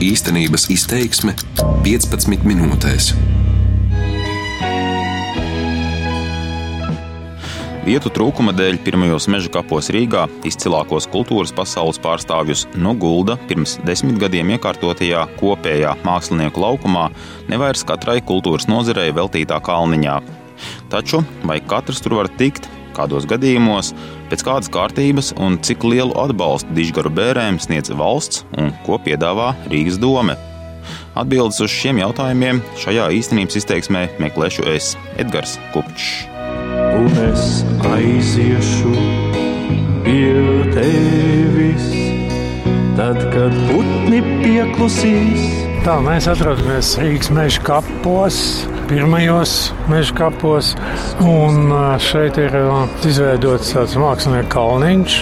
Īstenības izteiksme 15 minūtēs. Vietu trūkuma dēļ pirmajos meža kapos Rīgā izcilākos kultūras pasaules pārstāvjus no Gulda pirms desmit gadiem iekārtotajā kopējā mākslinieku laukumā nevairs katrai kultūras nozarei veltītā kalniņā. Taču vai katrs tur var tikt, kādos gadījumos, pēc kādas kārtības un cik lielu atbalstu dižgaru bērēm sniedz valsts un ko piedāvā Rīgas dome? Atbildes uz šiem jautājumiem šajā īstenības izteiksmē meklēšu es, Edgars Kupčs. Un es aiziešu pie tevis, tad, kad putni pieklusīs. Tā mēs atrodamies Rīgas meža kapos, pirmajos meža kapos. Un šeit ir izveidots tāds mākslinieks kalniņš.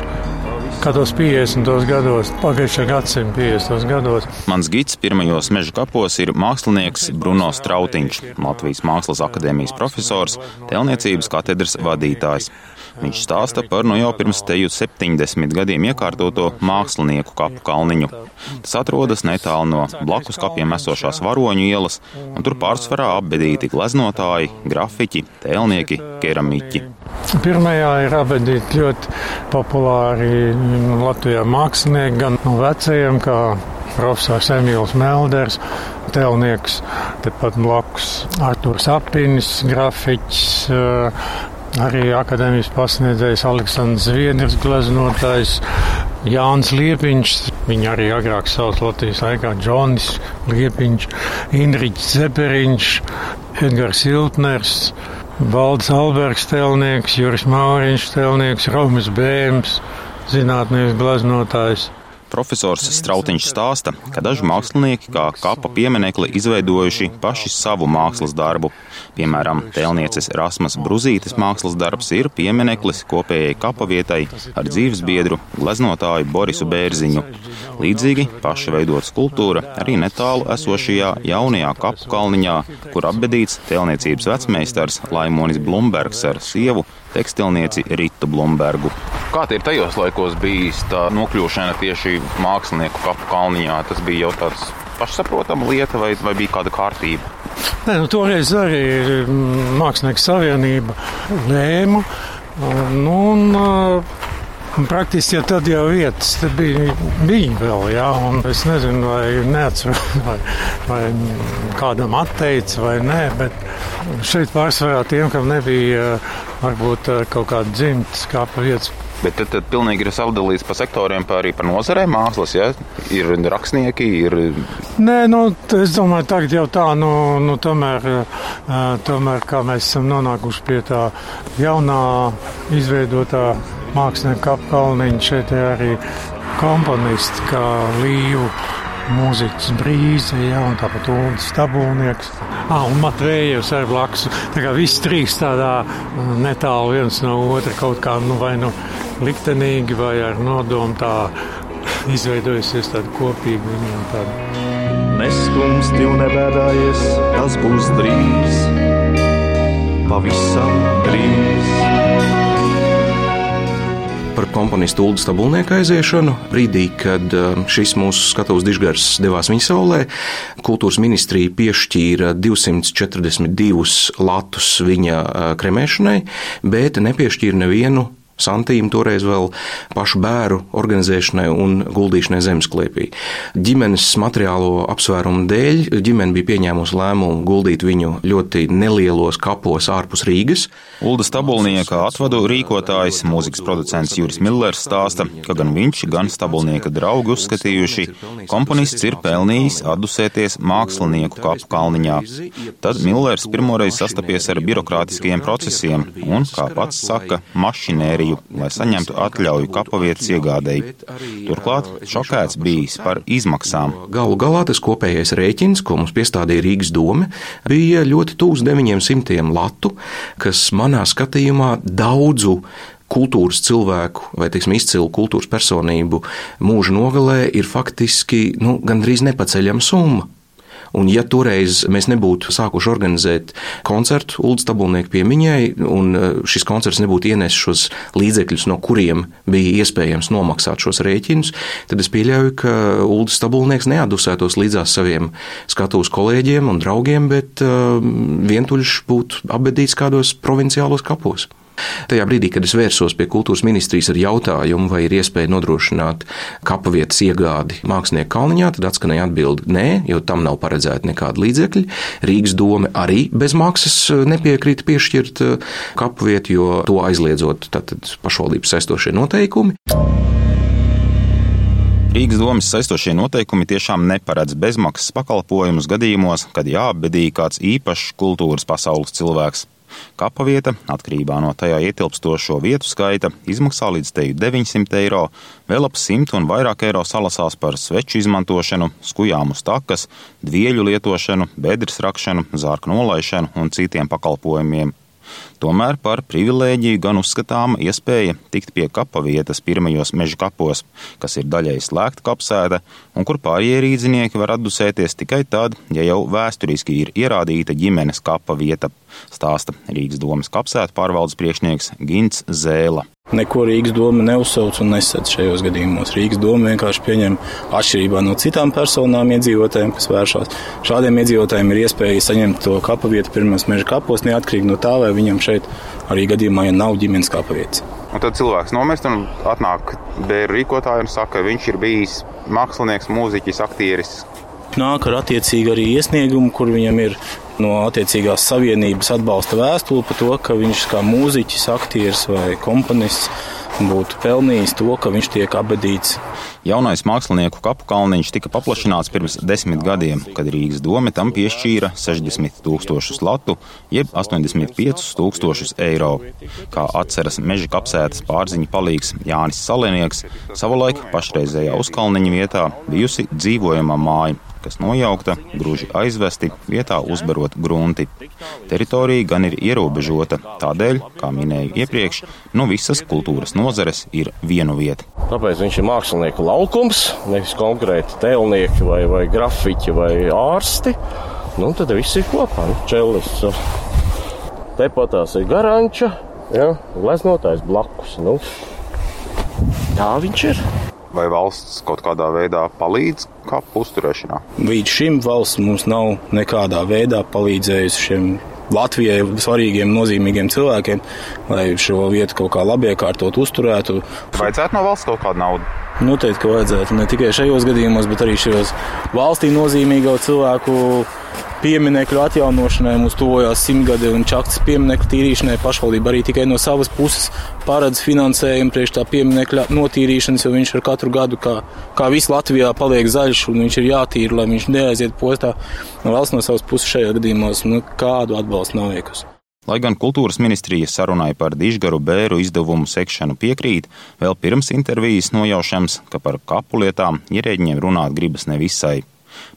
Kādos 50. gados, pagājušā gadsimta 50. gados. Mans gids pirmajos meža kapos ir mākslinieks Bruno Strautiņš, Latvijas Mākslas akadēmijas profesors, tēlniecības katedras vadītājs. Viņš stāsta par no jau pirms teju 70 gadiem iekārtoto mākslinieku kapu kalniņu. Tas atrodas netālu no blakus kapiem esošās varoņu ielas, un tur pārsvarā apbedīti gleznotāji, grafiķi, tēlnieki, keramiķi. Pirmajā ir apbedīti ļoti populāri Latvijā mākslinieki, gan no vecajiem, kā profesors Emīls Melders, tēlnieks, tepat blakus Artūrs Apinis, grafiķis, arī akadēmijas pasniedzējs Aleksandrs Zviedrs, gleznotājs Jānis Liepiņš, viņa arī agrāk sauc Latvijas laikā Džonis Liepiņš, Indriķis Zeperiņš, Edgars Iltners, Valds Albergs telnieks, Juris Mauriņš telnieks, Romas Bēms, zinātnieks gleznotājs. Profesors Strautiņš stāsta, ka daži mākslinieki kā kapa pieminekli izveidojuši paši savu mākslas darbu. Piemēram, tēlnieces Rasmas Bruzītes mākslas darbs ir piemineklis kopējai kapa vietai ar dzīves biedru gleznotāju Borisu Bērziņu. Līdzīgi paša veidot skulptūra arī netālu esošajā jaunajā kapu kalniņā, kur apbedīts tēlniecības vecmeistars Laimonis Blumbergs ar sievu tekstilnieci Ritu Blumbergu. Kāda ir tajos laikos bijis tā nokļūšana tieši mākslinieku kapu kalniņā? Tas bija jau tāds pašsaprotama lieta, vai, vai bija kāda kārtība? Nē, nu, toreiz arī Mākslinieku savienība lēma. Nu, un, Un praktiski ja tad jau vietas bija, bija vēl, jā, un es nezinu, vai neatceros, vai, vai kādam atteicis vai nē, bet šeit pārsvarā tiem, kam nebija varbūt kaut kāda dzimtas kāpa vietas Bet tad, tad pilnīgi ir sadalīts pa sektoriem, pa arī par nozarēm mākslas. Ja? Ir rakstnieki, ir. Nē, nu, es domāju, tagad jau tā, nu, nu tomēr, tomēr, kā mēs esam nonākuši pie tā jaunā izveidotā mākslinieka apkalniņa, šeit arī komponisti kā Līvu mūziķis Brīze, ja, un tāpat Ulris Stabulnieks. Ah, un Matvējevs arī blakus. Tā kā viss trīs tādā netālu viens no otra kaut kā, nu vai nu liktenīgi vai ar nodomu tā izveidojusies tāda kopīga viņiem tāda. Neskumsti un nebēdājies, tas būs drīz, pavisam drīz par komponistu Ulu Stabulnieku aiziešanu. Brīdī, kad šis mūsu skatuves dižgars devās viņa saulē, kultūras ministrija piešķīra 242 latus viņa kremēšanai, bet nepiešķīra nevienu santīm, toreiz vēl pašu bērnu organizēšanai un guldīšanai zemesklēpī. Ģimenes materiālo apsvērumu dēļ ģimene bija pieņēmusi lēmumu guldīt viņu ļoti nelielos kapos ārpus Rīgas. Ulda Stabulnieka atvadu rīkotājs, mūzikas producents Juris Millers stāsta, ka gan viņš, gan Stabulnieka draugi uzskatījuši, komponists ir pelnījis atdusēties mākslinieku kapu kalniņā. Tad Millers pirmoreiz sastapies ar birokrātiskajiem procesiem un, kā pats saka, mašinēriju Krieviju, lai saņemtu atļauju kapavietas iegādēji. Turklāt šokēts bijis par izmaksām. Galu galā tas kopējais rēķins, ko mums piestādīja Rīgas doma, bija ļoti tūs 900 latu, kas manā skatījumā daudzu kultūras cilvēku vai teiksim, izcilu kultūras personību mūža nogalē ir faktiski nu, gandrīz nepaceļama summa. Un ja toreiz mēs nebūtu sākuši organizēt koncertu Uldas Tabulnieku piemiņai, un e, šis koncerts nebūtu ienesis šos līdzekļus, no kuriem bija iespējams nomaksāt šos rēķinus, tad es pieļauju, ka Uldas Tabulnieks neadusētos līdzās saviem skatuves kolēģiem un draugiem, bet uh, vientuļš būtu apbedīts kādos provinciālos kapos. Tajā brīdī, kad es vērsos pie kultūras ministrijas ar jautājumu, vai ir iespēja nodrošināt kapavietas iegādi mākslinieku kalniņā, tad atskanēja atbildi nē, jo tam nav paredzēta nekāda līdzekļa. Rīgas doma arī bez maksas eh, nepiekrīt piešķirt eh, kapavietu, jo to aizliedzot pašvaldības saistošie noteikumi. Rīgas domas saistošie noteikumi tiešām neparedz bezmaksas pakalpojumus gadījumos, kad jāapbedī kāds īpašs kultūras pasaules cilvēks. Kapavieta, atkarībā no tajā ietilpstošo vietu skaita, izmaksā līdz teju 900 eiro, vēl ap 100 un vairāk eiro salasās par sveču izmantošanu, skujām uz takas, dvieļu lietošanu, bedres rakšanu, zārku nolaišanu un citiem pakalpojumiem. Tomēr par privilēģiju gan uzskatāma iespēja tikt pie kapa vietas pirmajos meža kapos, kas ir daļai slēgta kapsēta un kur pārējie rīznieki var atdusēties tikai tad, ja jau vēsturiski ir ierādīta ģimenes kapa vieta, stāsta Rīgas domas kapsētu pārvaldes priekšnieks Gins Zēla. Neko Rīgas doma neuzsauc un nesadz šajos gadījumos. Rīgas doma vienkārši pieņem atšķirībā no citām personām iedzīvotājiem, kas vēršās. Šādiem iedzīvotājiem ir iespēja saņemt to kapa vietu pirmās meža kapos, neatkarīgi no tā, vai viņam šeit arī gadījumā, ja nav ģimenes kapa vietas. Un tad cilvēks nomest un atnāk bērnu rīkotāju un saka, ka viņš ir bijis mākslinieks, mūziķis, aktieris, nāk ar attiecīgi arī iesniegumu, kur viņam ir no attiecīgās savienības atbalsta vēstule par to, ka viņš kā mūziķis, aktieris vai komponists būtu pelnījis to, ka viņš tiek abadīts. Jaunais mākslinieku kapu kalniņš tika paplašināts pirms desmit gadiem, kad Rīgas doma tam piešķīra 60 tūkstošus latu, jeb 85 tūkstošus eiro. Kā atceras meža kapsētas pārziņa palīgs Jānis Salinieks, savulaik pašreizējā uzkalniņa vietā bijusi dzīvojama māja, kas nojaukta, grūži aizvesti, vietā uzbarot grunti. Teritorija gan ir ierobežota, tādēļ, kā minēju iepriekš, no visas kultūras nozares ir vienu vietu. Tāpēc viņš ir mākslinieku laukums, nevis konkrēti tēlnieki vai, vai grafiķi vai ārsti. Nu, tad viss ir kopā. Nu, čelis, tepatās ir garanča, ja, gleznotājs blakus. Nu, tā viņš ir vai valsts kaut kādā veidā palīdz kapu uzturēšanā? Līdz šim valsts mums nav nekādā veidā palīdzējusi šiem Latvijai svarīgiem, nozīmīgiem cilvēkiem, lai šo vietu kaut kā labi iekārtot, uzturētu. Vajadzētu no valsts kaut kādu naudu? Noteikti, ka vajadzētu ne tikai šajos gadījumos, bet arī šajos valstī nozīmīgo cilvēku pieminekļu atjaunošanai. Mums tuvojās simtgadi un čaktas pieminekļu tīrīšanai. Pašvaldība arī tikai no savas puses paredz finansējumu priekš tā pieminekļa notīrīšanas, jo viņš ar katru gadu, kā, kā viss Latvijā, paliek zaļš un viņš ir jātīra, lai viņš neaiziet postā. Valsts no savas puses šajā gadījumā nu, kādu atbalstu nav veikusi. Lai gan kultūras ministrija sarunai par dižgaru bēru izdevumu sekšanu piekrīt, vēl pirms intervijas nojaušams, ka par kapu lietām ierēģiem runāt gribas nevisai.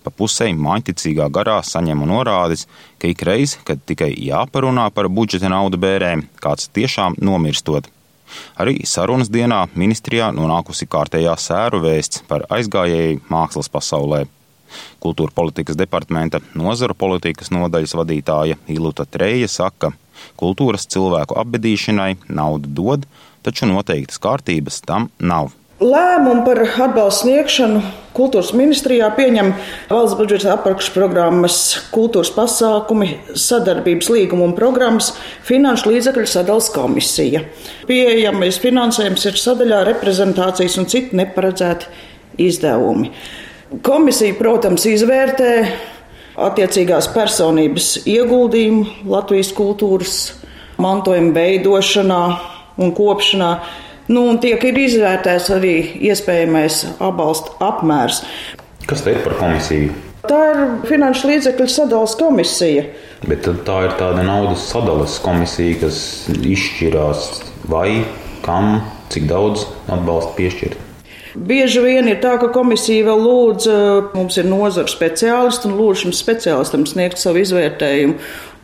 Pa pusēji maiticīgā garā saņemu norādes, ka ikreiz, kad tikai jāparunā par budžeta naudu bērēm, kāds tiešām nomirstot. Arī sarunas dienā ministrijā nonākusi kārtējā sēru vēsts par aizgājēju mākslas pasaulē. Kultūra politikas departamenta nozaru politikas nodaļas vadītāja Iluta Treja saka, kultūras cilvēku apbedīšanai naudu dod, taču noteiktas kārtības tam nav. Lēmumu par atbalstu sniegšanu kultūras ministrijā pieņem valsts budžeta apakšprogrammas, kultūras pasākumi, sadarbības līguma un programmas finanšu līdzekļu sadalījuma komisija. Pieejamais finansējums ir sadaļā reprezentācijas un citi neparedzēti izdevumi. Komisija, protams, izvērtē attiecīgās personības ieguldījumu Latvijas kultūras mantojuma veidošanā un kopšanā Nu, un tiek izvērtēts arī iespējamais atbalsta apmērs. Kas te ir par komisiju? Tā ir finanšu līdzekļu sadales komisija. Bet tā ir tāda naudas sadales komisija, kas izšķirās vai, kam, cik daudz atbalsta piešķirt. Bieži vien ir tā, ka komisija vēl lūdz, mums ir nozara speciālisti un lūdz šim speciālistam sniegt savu izvērtējumu.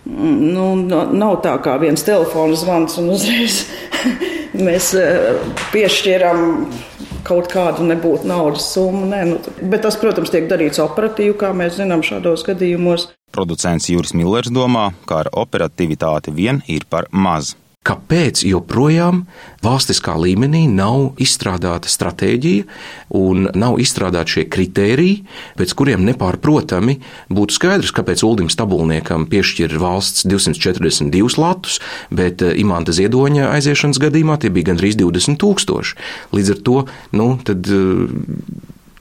Nu, nav tā kā viens telefona zvans un uzreiz mēs eh, piešķiram kaut kādu nebūtu naudas summu. Nē, nu, bet tas, protams, tiek darīts operatīvi, kā mēs zinām šādos gadījumos. Producents Juris Millers domā, ka ar operativitāti vien ir par maz kāpēc joprojām valstiskā līmenī nav izstrādāta stratēģija un nav izstrādāti šie kritēriji, pēc kuriem nepārprotami būtu skaidrs, kāpēc Uldim Stabulniekam piešķir valsts 242 latus, bet eh, Imanta Ziedoņa aiziešanas gadījumā tie bija gandrīz 20 tūkstoši. Līdz ar to, nu, tad eh,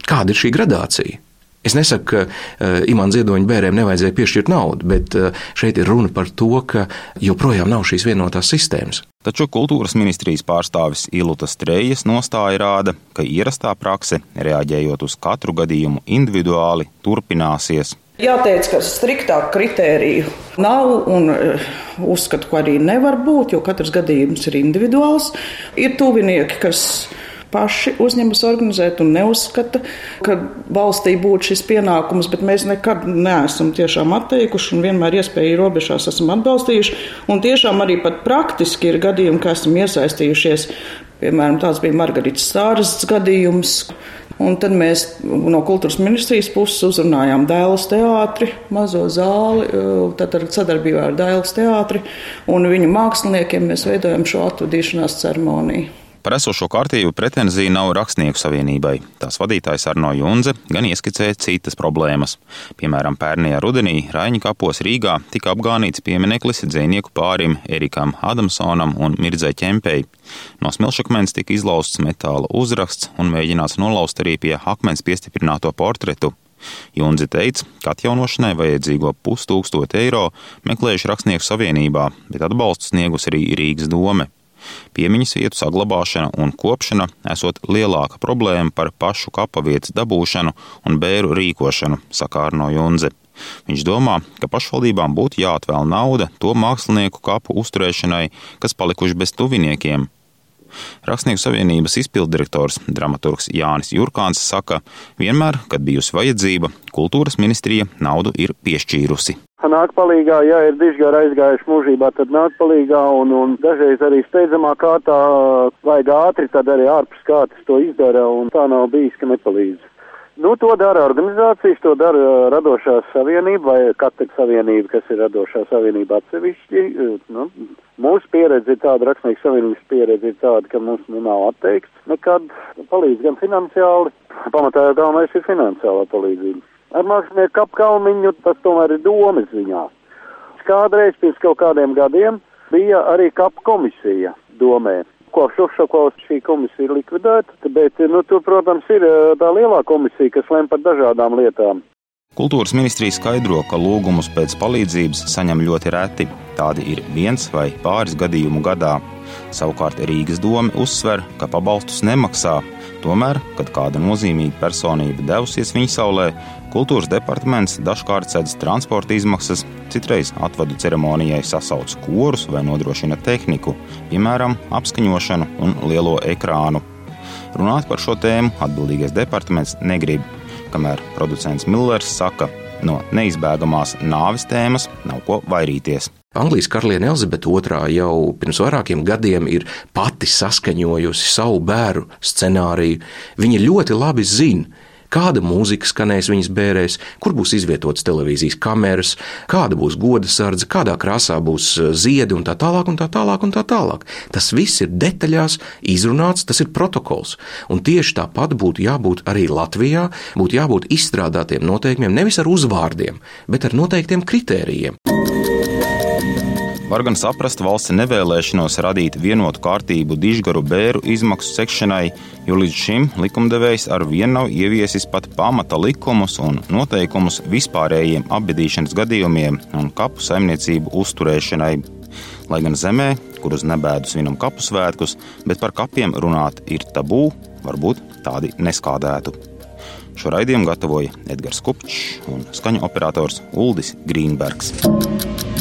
kāda ir šī gradācija? Es nesaku, ka uh, imāna ziedoņa bērniem nevajadzēja piešķirt naudu, bet uh, šeit ir runa par to, ka joprojām nav šīs vienotās sistēmas. Taču kultūras ministrijas pārstāvis Ilūtas Trejas nostāja rāda, ka ierastā prakse, reaģējot uz katru gadījumu individuāli, turpināsies. Jāteic, ka striktāk kritēriju nav un eh, uzskatu, ka arī nevar būt, jo katrs gadījums ir individuāls. Ir tuvinieki, kas paši uzņemas organizēt un neuzskata, ka valstī būtu šis pienākums, bet mēs nekad neesam tiešām atteikuši un vienmēr iespēju robežās esam atbalstījuši. Un tiešām arī pat praktiski ir gadījumi, ka esam iesaistījušies. Piemēram, tāds bija Margaritas Stāras gadījums. Un tad mēs no kultūras ministrijas puses uzrunājām Dēls teātri, mazo zāli, tad ar sadarbībā ar Dēls teātri un viņu māksliniekiem mēs veidojam šo atvadīšanās ceremoniju. Par esošo kārtību pretenzija nav rakstnieku savienībai. Tās vadītājs Arno Junze gan ieskicēja citas problēmas. Piemēram, pērnajā rudenī Raņa kapos Rīgā tika apgānīts piemineklis dzīvnieku pārim Erikam Adamsonam un Mirdzai Ķempei. No smilšakmens tika izlausts metāla uzraksts un mēģināts nolauzt arī pie akmens piestiprināto portretu. Junzi teica, ka atjaunošanai vajadzīgo pustūkstotu eiro meklējuši rakstnieku savienībā, bet atbalstu sniegus arī Rīgas doma. Piemiņas vietu saglabāšana un kopšana esot lielāka problēma par pašu kapavietas dabūšanu un bēru rīkošanu, saka Arno Junze. Viņš domā, ka pašvaldībām būtu jāatvēl nauda to mākslinieku kapu uzturēšanai, kas palikuši bez tuviniekiem. Rakstnieku savienības izpildirektors, dramaturgs Jānis Jurkāns saka, vienmēr, kad bijusi vajadzība, kultūras ministrija naudu ir piešķīrusi nāk palīgā, ja ir dižgari aizgājuši mūžībā, tad nāk palīgā un, un dažreiz arī steidzamā kārtā vajag ātri, tad arī ārpus kārtas to izdara un tā nav bijis, ka nepalīdz. Nu, to dara organizācijas, to dara radošā savienība vai katra savienība, kas ir radošā savienība atsevišķi. Uh, nu, mūsu pieredze ir tāda, rakstnieku savienības pieredze ir tāda, ka mums nu, nav atteikts nekad palīdz gan finansiāli, pamatā jau galvenais ir finansiālā palīdzība. Ar mākslinieku apkalniņu tas tomēr ir domas ziņā. Kādreiz pirms kaut kādiem gadiem bija arī kap komisija domē. Kopš Šušakovs šī komisija ir likvidēta, bet, nu, tur, protams, ir tā lielā komisija, kas lem par dažādām lietām. Kultūras ministrija skaidro, ka lūgumus pēc palīdzības saņem ļoti reti. Tādi ir viens vai pāris gadījumu gadā. Savukārt Rīgas doma uzsver, ka pabalstus nemaksā. Tomēr, kad kāda nozīmīga personība devusies viņa saulē, kultūras departaments dažkārt sedz transporta izmaksas, citreiz atvadu ceremonijai sasauc korus vai nodrošina tehniku, piemēram, apskaņošanu un lielo ekrānu. Runāt par šo tēmu atbildīgais departaments negrib, kamēr producents Millers saka, no neizbēgamās nāves tēmas nav ko vairīties. Anglijas karaliene Elizabete II jau pirms vairākiem gadiem ir pati saskaņojusi savu bērnu scenāriju. Viņa ļoti labi zina, kāda mūzika skanēs viņas bērēs, kur būs izvietotas televīzijas kameras, kāda būs goda sardze, kādā krāsā būs eh, ziedi un tā tālāk, un tā tālāk, un tā tālāk. Tas viss ir detaļās izrunāts, tas ir protokols. Un tieši tāpat būtu jābūt arī Latvijā, būtu jābūt izstrādātiem noteikumiem nevis ar uzvārdiem, bet ar noteiktiem kritērijiem. Var gan saprast valsts nevēlēšanos radīt vienotu kārtību dižgaru bēru izmaksu sekšanai, jo līdz šim likumdevējs ar vienu nav ieviesis pat pamata likumus un noteikumus vispārējiem apbedīšanas gadījumiem un kapu saimniecību uzturēšanai. Lai gan zemē, kur uz nebēdu svinam kapu svētkus, bet par kapiem runāt ir tabū, varbūt tādi neskādētu. Šo raidījumu gatavoja Edgars Kupčs un skaņu operators Uldis Grīnbergs.